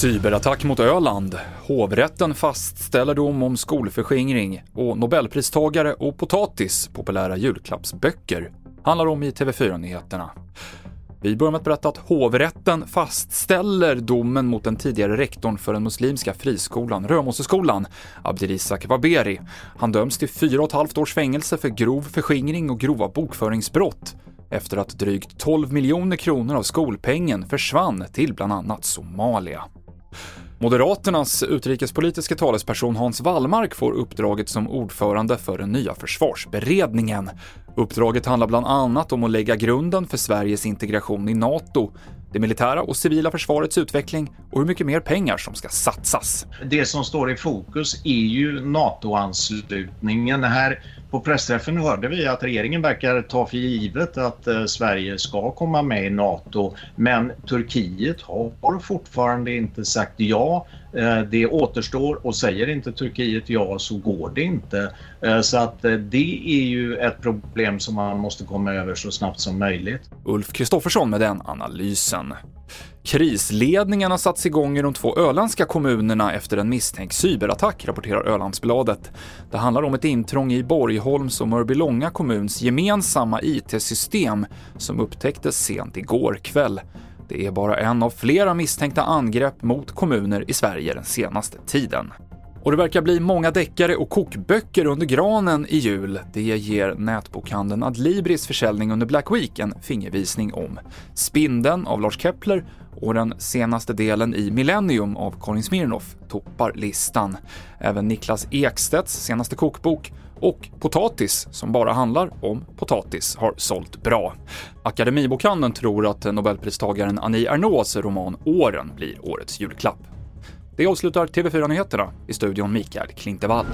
Cyberattack mot Öland. Hovrätten fastställer dom om skolförskingring och Nobelpristagare och potatis, populära julklappsböcker, handlar om i TV4-nyheterna. Vi börjar med att berätta att hovrätten fastställer domen mot den tidigare rektorn för den muslimska friskolan Römosseskolan, Abdirizak Waberi. Han döms till fyra och ett halvt års fängelse för grov förskingring och grova bokföringsbrott efter att drygt 12 miljoner kronor av skolpengen försvann till bland annat Somalia. Moderaternas utrikespolitiska talesperson Hans Wallmark får uppdraget som ordförande för den nya försvarsberedningen. Uppdraget handlar bland annat om att lägga grunden för Sveriges integration i NATO, det militära och civila försvarets utveckling och hur mycket mer pengar som ska satsas. Det som står i fokus är ju NATO-anslutningen. Här på pressträffen hörde vi att regeringen verkar ta för givet att eh, Sverige ska komma med i NATO men Turkiet har fortfarande inte sagt ja. Eh, det återstår och säger inte Turkiet ja så går det inte. Eh, så att det är ju ett problem som man måste komma över så snabbt som möjligt. Ulf Kristoffersson med den analysen. Krisledningen har satts igång i de två öländska kommunerna efter en misstänkt cyberattack, rapporterar Ölandsbladet. Det handlar om ett intrång i Borgholms och Mörbylånga kommuns gemensamma IT-system som upptäcktes sent igår kväll. Det är bara en av flera misstänkta angrepp mot kommuner i Sverige den senaste tiden. Och det verkar bli många deckare och kokböcker under granen i jul. Det ger nätbokhandeln Adlibris försäljning under Black Week en fingervisning om. Spindeln av Lars Kepler och den senaste delen i Millennium av Karin Smirnoff toppar listan. Även Niklas Ekstedts senaste kokbok och Potatis, som bara handlar om potatis, har sålt bra. Akademibokhandeln tror att nobelpristagaren Annie Ernaux roman Åren blir årets julklapp. Det avslutar TV4-nyheterna i studion Mikael Klintevall.